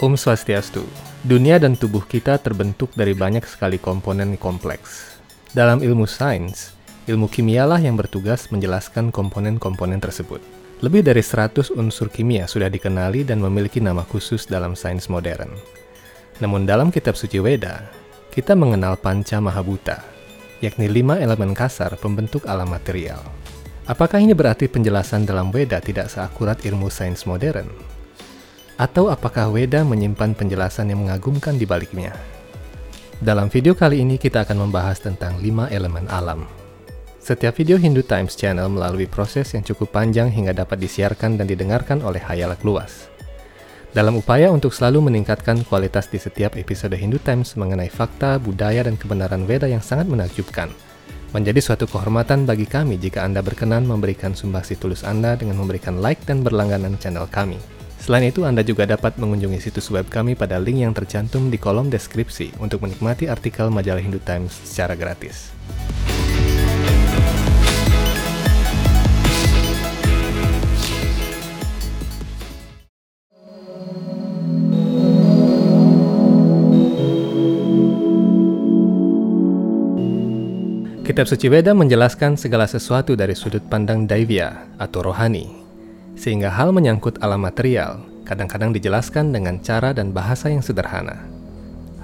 Om Swastiastu. Dunia dan tubuh kita terbentuk dari banyak sekali komponen kompleks. Dalam ilmu sains, ilmu kimialah yang bertugas menjelaskan komponen-komponen tersebut. Lebih dari 100 unsur kimia sudah dikenali dan memiliki nama khusus dalam sains modern. Namun dalam kitab suci Weda, kita mengenal panca mahabuta, yakni lima elemen kasar pembentuk alam material. Apakah ini berarti penjelasan dalam Weda tidak seakurat ilmu sains modern? Atau apakah Weda menyimpan penjelasan yang mengagumkan di baliknya? Dalam video kali ini kita akan membahas tentang lima elemen alam. Setiap video Hindu Times Channel melalui proses yang cukup panjang hingga dapat disiarkan dan didengarkan oleh hayalak luas. Dalam upaya untuk selalu meningkatkan kualitas di setiap episode Hindu Times mengenai fakta, budaya, dan kebenaran Weda yang sangat menakjubkan, menjadi suatu kehormatan bagi kami jika Anda berkenan memberikan sumbangsi tulus Anda dengan memberikan like dan berlangganan channel kami. Selain itu, Anda juga dapat mengunjungi situs web kami pada link yang tercantum di kolom deskripsi untuk menikmati artikel majalah Hindu Times secara gratis. Kitab Suci Weda menjelaskan segala sesuatu dari sudut pandang Daivya atau rohani, sehingga hal menyangkut alam material kadang-kadang dijelaskan dengan cara dan bahasa yang sederhana.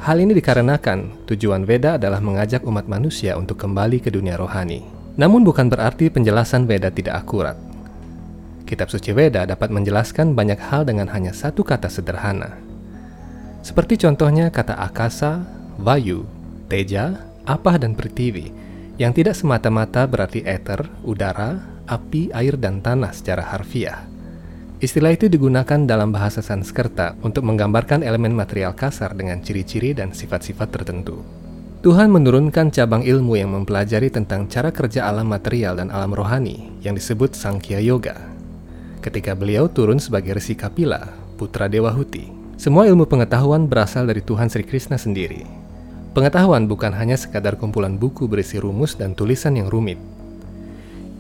Hal ini dikarenakan tujuan Veda adalah mengajak umat manusia untuk kembali ke dunia rohani. Namun bukan berarti penjelasan Veda tidak akurat. Kitab suci Veda dapat menjelaskan banyak hal dengan hanya satu kata sederhana. Seperti contohnya kata akasa, vayu, teja, apah dan pritivi, yang tidak semata-mata berarti ether, udara, api, air, dan tanah secara harfiah. Istilah itu digunakan dalam bahasa Sanskerta untuk menggambarkan elemen material kasar dengan ciri-ciri dan sifat-sifat tertentu. Tuhan menurunkan cabang ilmu yang mempelajari tentang cara kerja alam material dan alam rohani yang disebut Sankhya Yoga. Ketika beliau turun sebagai Resi Kapila, putra Dewa Huti, semua ilmu pengetahuan berasal dari Tuhan Sri Krishna sendiri. Pengetahuan bukan hanya sekadar kumpulan buku berisi rumus dan tulisan yang rumit,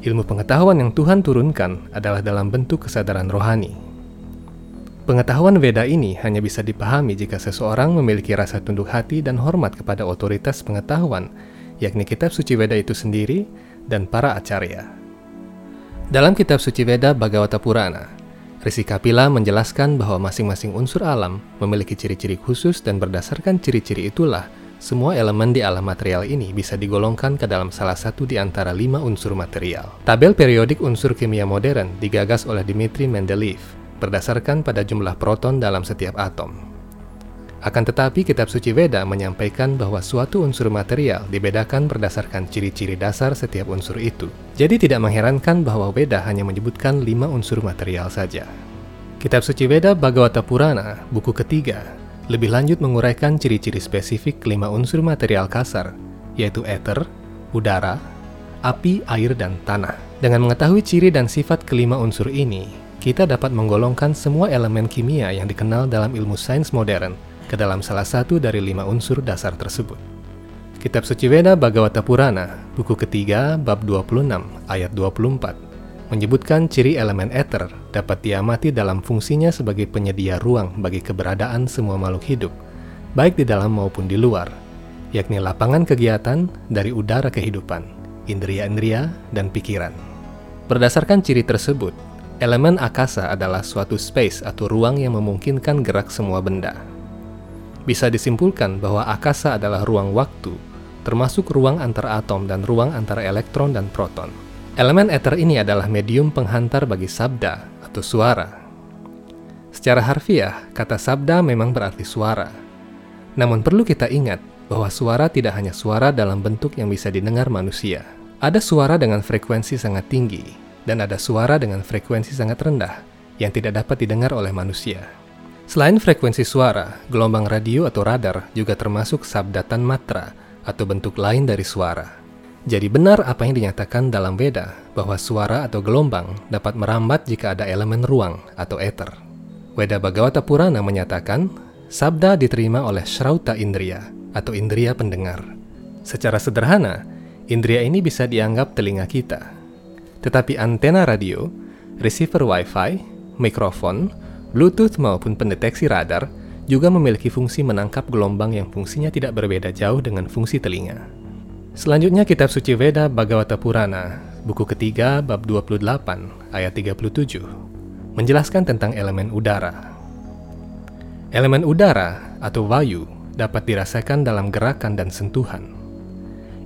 Ilmu pengetahuan yang Tuhan turunkan adalah dalam bentuk kesadaran rohani. Pengetahuan Veda ini hanya bisa dipahami jika seseorang memiliki rasa tunduk hati dan hormat kepada otoritas pengetahuan, yakni kitab suci Veda itu sendiri dan para acarya. Dalam kitab suci Veda Bhagavata Purana, Risi Kapila menjelaskan bahwa masing-masing unsur alam memiliki ciri-ciri khusus dan berdasarkan ciri-ciri itulah semua elemen di alam material ini bisa digolongkan ke dalam salah satu di antara lima unsur material. Tabel periodik unsur kimia modern digagas oleh Dmitri Mendeleev berdasarkan pada jumlah proton dalam setiap atom. Akan tetapi, kitab suci Veda menyampaikan bahwa suatu unsur material dibedakan berdasarkan ciri-ciri dasar setiap unsur itu. Jadi tidak mengherankan bahwa Veda hanya menyebutkan lima unsur material saja. Kitab suci Veda Bhagavata Purana, buku ketiga, lebih lanjut menguraikan ciri-ciri spesifik kelima unsur material kasar, yaitu ether, udara, api, air, dan tanah. Dengan mengetahui ciri dan sifat kelima unsur ini, kita dapat menggolongkan semua elemen kimia yang dikenal dalam ilmu sains modern ke dalam salah satu dari lima unsur dasar tersebut. Kitab Suci Veda Bhagavata Purana, buku ketiga, bab 26, ayat 24, menyebutkan ciri elemen ether dapat diamati dalam fungsinya sebagai penyedia ruang bagi keberadaan semua makhluk hidup, baik di dalam maupun di luar, yakni lapangan kegiatan dari udara kehidupan, indria-indria, dan pikiran. Berdasarkan ciri tersebut, elemen akasa adalah suatu space atau ruang yang memungkinkan gerak semua benda. Bisa disimpulkan bahwa akasa adalah ruang waktu, termasuk ruang antara atom dan ruang antara elektron dan proton. Elemen ether ini adalah medium penghantar bagi sabda atau suara. Secara harfiah, kata sabda memang berarti suara. Namun perlu kita ingat bahwa suara tidak hanya suara dalam bentuk yang bisa didengar manusia. Ada suara dengan frekuensi sangat tinggi, dan ada suara dengan frekuensi sangat rendah yang tidak dapat didengar oleh manusia. Selain frekuensi suara, gelombang radio atau radar juga termasuk sabdatan matra atau bentuk lain dari suara. Jadi benar apa yang dinyatakan dalam Veda bahwa suara atau gelombang dapat merambat jika ada elemen ruang atau ether. Weda Bhagavata Purana menyatakan, sabda diterima oleh Shrauta Indriya atau indria pendengar. Secara sederhana, indria ini bisa dianggap telinga kita. Tetapi antena radio, receiver wifi, mikrofon, bluetooth maupun pendeteksi radar juga memiliki fungsi menangkap gelombang yang fungsinya tidak berbeda jauh dengan fungsi telinga. Selanjutnya kitab suci Veda Bhagavata Purana, buku ketiga bab 28 ayat 37, menjelaskan tentang elemen udara. Elemen udara atau vayu dapat dirasakan dalam gerakan dan sentuhan.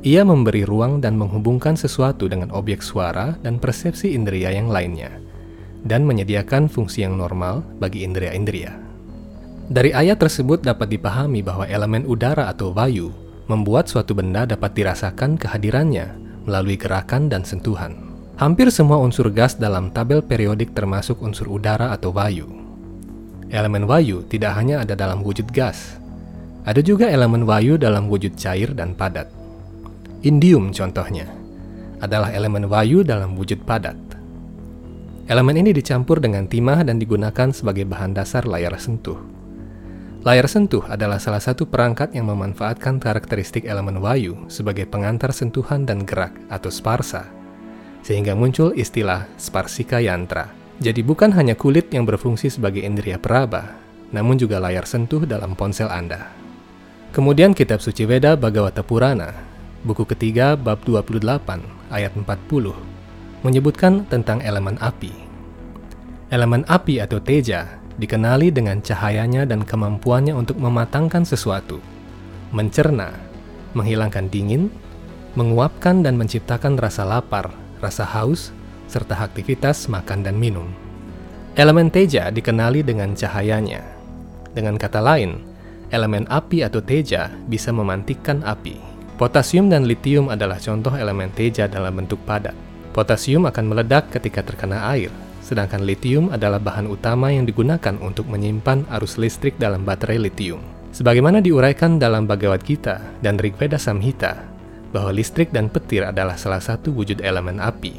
Ia memberi ruang dan menghubungkan sesuatu dengan objek suara dan persepsi indera yang lainnya, dan menyediakan fungsi yang normal bagi indera-indera. Dari ayat tersebut dapat dipahami bahwa elemen udara atau vayu membuat suatu benda dapat dirasakan kehadirannya melalui gerakan dan sentuhan. Hampir semua unsur gas dalam tabel periodik termasuk unsur udara atau vayu. Elemen vayu tidak hanya ada dalam wujud gas, ada juga elemen vayu dalam wujud cair dan padat. Indium contohnya adalah elemen vayu dalam wujud padat. Elemen ini dicampur dengan timah dan digunakan sebagai bahan dasar layar sentuh. Layar sentuh adalah salah satu perangkat yang memanfaatkan karakteristik elemen wayu sebagai pengantar sentuhan dan gerak atau sparsa, sehingga muncul istilah sparsika yantra. Jadi bukan hanya kulit yang berfungsi sebagai indera peraba, namun juga layar sentuh dalam ponsel Anda. Kemudian kitab suci Veda Bhagavata Purana, buku ketiga bab 28 ayat 40, menyebutkan tentang elemen api. Elemen api atau teja dikenali dengan cahayanya dan kemampuannya untuk mematangkan sesuatu, mencerna, menghilangkan dingin, menguapkan dan menciptakan rasa lapar, rasa haus, serta aktivitas makan dan minum. Elemen teja dikenali dengan cahayanya. Dengan kata lain, elemen api atau teja bisa memantikkan api. Potasium dan litium adalah contoh elemen teja dalam bentuk padat. Potasium akan meledak ketika terkena air, sedangkan litium adalah bahan utama yang digunakan untuk menyimpan arus listrik dalam baterai litium. Sebagaimana diuraikan dalam Bhagavad Gita dan Rigveda Samhita, bahwa listrik dan petir adalah salah satu wujud elemen api.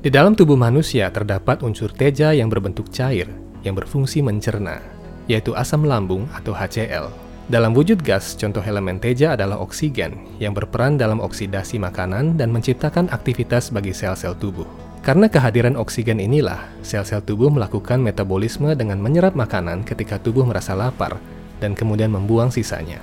Di dalam tubuh manusia terdapat unsur teja yang berbentuk cair, yang berfungsi mencerna, yaitu asam lambung atau HCl. Dalam wujud gas, contoh elemen teja adalah oksigen yang berperan dalam oksidasi makanan dan menciptakan aktivitas bagi sel-sel tubuh. Karena kehadiran oksigen inilah, sel-sel tubuh melakukan metabolisme dengan menyerap makanan ketika tubuh merasa lapar dan kemudian membuang sisanya.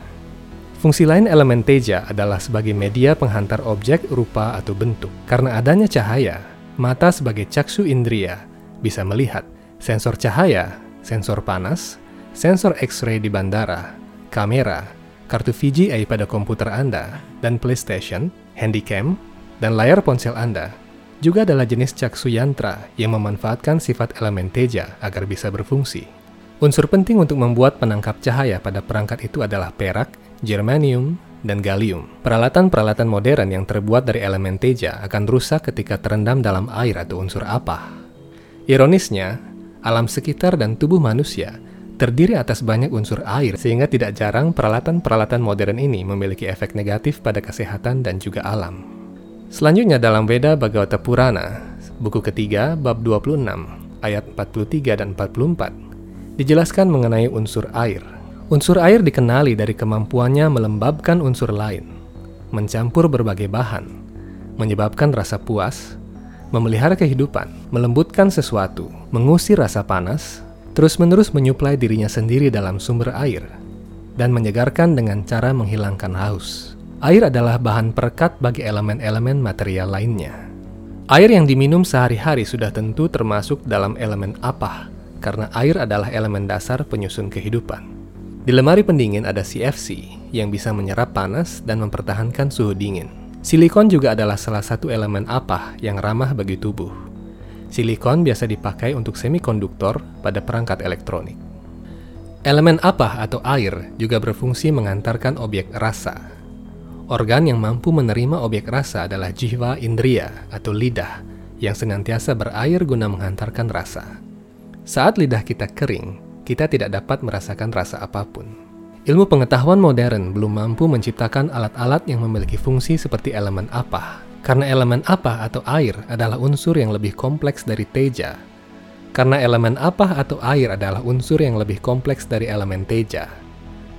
Fungsi lain elemen teja adalah sebagai media penghantar objek, rupa, atau bentuk. Karena adanya cahaya, mata sebagai caksu indria bisa melihat sensor cahaya, sensor panas, sensor X-ray di bandara, kamera, kartu VGA pada komputer Anda, dan PlayStation, handycam, dan layar ponsel Anda juga adalah jenis caksu yantra yang memanfaatkan sifat elemen teja agar bisa berfungsi. Unsur penting untuk membuat penangkap cahaya pada perangkat itu adalah perak, germanium, dan gallium. Peralatan-peralatan modern yang terbuat dari elemen teja akan rusak ketika terendam dalam air atau unsur apa. Ironisnya, alam sekitar dan tubuh manusia terdiri atas banyak unsur air sehingga tidak jarang peralatan-peralatan modern ini memiliki efek negatif pada kesehatan dan juga alam. Selanjutnya dalam Veda Bhagavata Purana, buku ketiga bab 26 ayat 43 dan 44 dijelaskan mengenai unsur air. Unsur air dikenali dari kemampuannya melembabkan unsur lain, mencampur berbagai bahan, menyebabkan rasa puas, memelihara kehidupan, melembutkan sesuatu, mengusir rasa panas, terus-menerus menyuplai dirinya sendiri dalam sumber air, dan menyegarkan dengan cara menghilangkan haus. Air adalah bahan perekat bagi elemen-elemen material lainnya. Air yang diminum sehari-hari sudah tentu termasuk dalam elemen apa, karena air adalah elemen dasar penyusun kehidupan. Di lemari pendingin ada CFC yang bisa menyerap panas dan mempertahankan suhu dingin. Silikon juga adalah salah satu elemen apa yang ramah bagi tubuh. Silikon biasa dipakai untuk semikonduktor pada perangkat elektronik. Elemen apa atau air juga berfungsi mengantarkan objek rasa Organ yang mampu menerima objek rasa adalah jiwa indria atau lidah yang senantiasa berair guna menghantarkan rasa. Saat lidah kita kering, kita tidak dapat merasakan rasa apa pun. Ilmu pengetahuan modern belum mampu menciptakan alat-alat yang memiliki fungsi seperti elemen apa, karena elemen apa atau air adalah unsur yang lebih kompleks dari teja. Karena elemen apa atau air adalah unsur yang lebih kompleks dari elemen teja.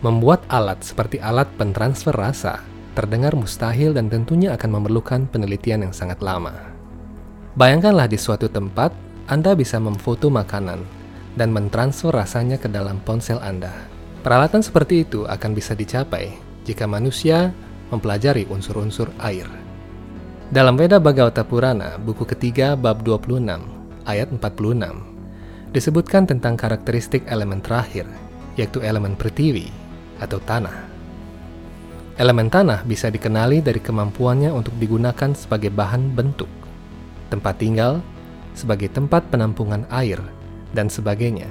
Membuat alat seperti alat pentransfer rasa terdengar mustahil dan tentunya akan memerlukan penelitian yang sangat lama. Bayangkanlah di suatu tempat, Anda bisa memfoto makanan dan mentransfer rasanya ke dalam ponsel Anda. Peralatan seperti itu akan bisa dicapai jika manusia mempelajari unsur-unsur air. Dalam Veda Bhagavata Purana, buku ketiga bab 26, ayat 46, disebutkan tentang karakteristik elemen terakhir, yaitu elemen pertiwi atau tanah. Elemen tanah bisa dikenali dari kemampuannya untuk digunakan sebagai bahan bentuk, tempat tinggal, sebagai tempat penampungan air, dan sebagainya.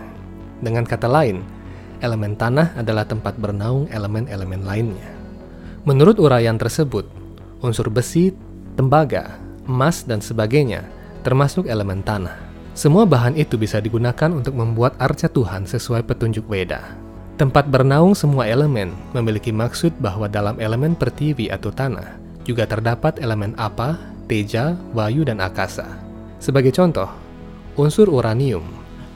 Dengan kata lain, elemen tanah adalah tempat bernaung elemen-elemen lainnya. Menurut uraian tersebut, unsur besi, tembaga, emas, dan sebagainya termasuk elemen tanah. Semua bahan itu bisa digunakan untuk membuat arca Tuhan sesuai petunjuk Weda. Tempat bernaung semua elemen memiliki maksud bahwa dalam elemen pertiwi atau tanah juga terdapat elemen apa, teja, wayu, dan akasa. Sebagai contoh, unsur uranium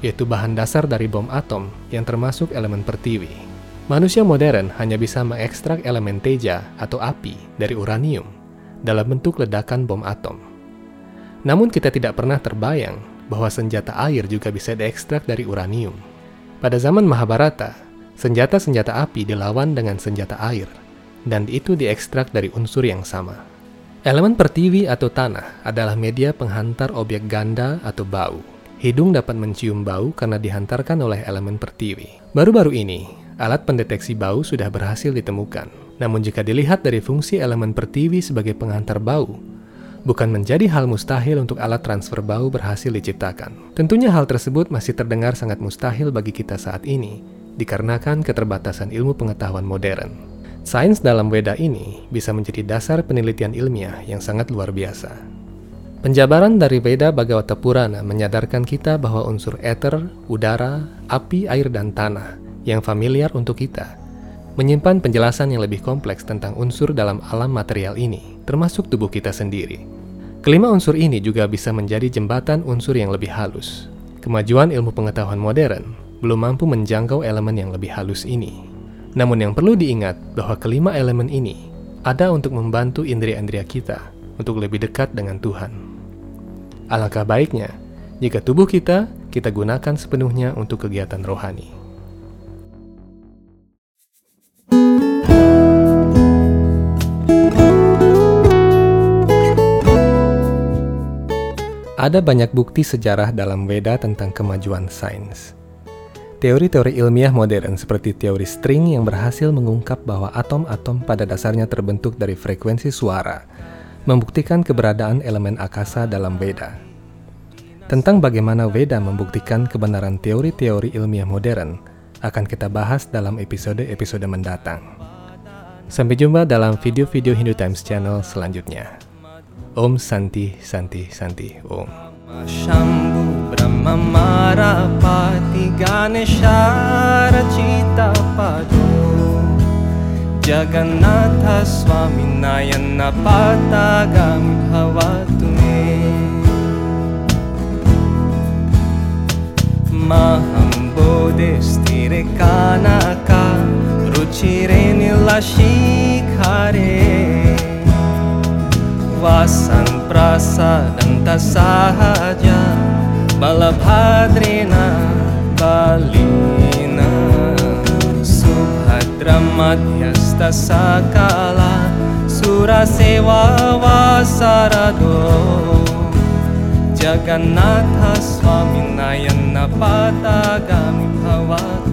yaitu bahan dasar dari bom atom yang termasuk elemen pertiwi. Manusia modern hanya bisa mengekstrak elemen teja atau api dari uranium dalam bentuk ledakan bom atom. Namun kita tidak pernah terbayang bahwa senjata air juga bisa diekstrak dari uranium. Pada zaman Mahabharata, senjata-senjata api dilawan dengan senjata air, dan itu diekstrak dari unsur yang sama. Elemen pertiwi atau tanah adalah media penghantar objek ganda atau bau Hidung dapat mencium bau karena dihantarkan oleh elemen pertiwi. Baru-baru ini, alat pendeteksi bau sudah berhasil ditemukan. Namun jika dilihat dari fungsi elemen pertiwi sebagai penghantar bau, bukan menjadi hal mustahil untuk alat transfer bau berhasil diciptakan. Tentunya hal tersebut masih terdengar sangat mustahil bagi kita saat ini, dikarenakan keterbatasan ilmu pengetahuan modern. Sains dalam Weda ini bisa menjadi dasar penelitian ilmiah yang sangat luar biasa. Penjabaran dari Veda Bhagavata Purana menyadarkan kita bahwa unsur ether, udara, api, air, dan tanah yang familiar untuk kita menyimpan penjelasan yang lebih kompleks tentang unsur dalam alam material ini, termasuk tubuh kita sendiri. Kelima unsur ini juga bisa menjadi jembatan unsur yang lebih halus. Kemajuan ilmu pengetahuan modern belum mampu menjangkau elemen yang lebih halus ini. Namun yang perlu diingat bahwa kelima elemen ini ada untuk membantu indria-indria kita untuk lebih dekat dengan Tuhan. Alangkah baiknya jika tubuh kita kita gunakan sepenuhnya untuk kegiatan rohani. Ada banyak bukti sejarah dalam Weda tentang kemajuan sains. Teori-teori ilmiah modern seperti teori string yang berhasil mengungkap bahwa atom-atom pada dasarnya terbentuk dari frekuensi suara membuktikan keberadaan elemen akasa dalam Veda. Tentang bagaimana Veda membuktikan kebenaran teori-teori ilmiah modern akan kita bahas dalam episode-episode mendatang. Sampai jumpa dalam video-video Hindu Times Channel selanjutnya. ॐ सन्ति सन्ति सन्ति ॐ शम्भु ब्रह्ममारपाति गानशाचित पादो। जगन्नाथ स्वामी स्वामिनायन्नपाता गां भवतु मे। माहं बोधि स्थिरकानका रुचिरे निलशीकारे Ruchire Nilashikare Vasan Prasadanta Sahaja. Balabhadrina Balina. Madhya sakala. Surasewa Vasarado Jagannatha Swami Nayana Patagami Bhavatune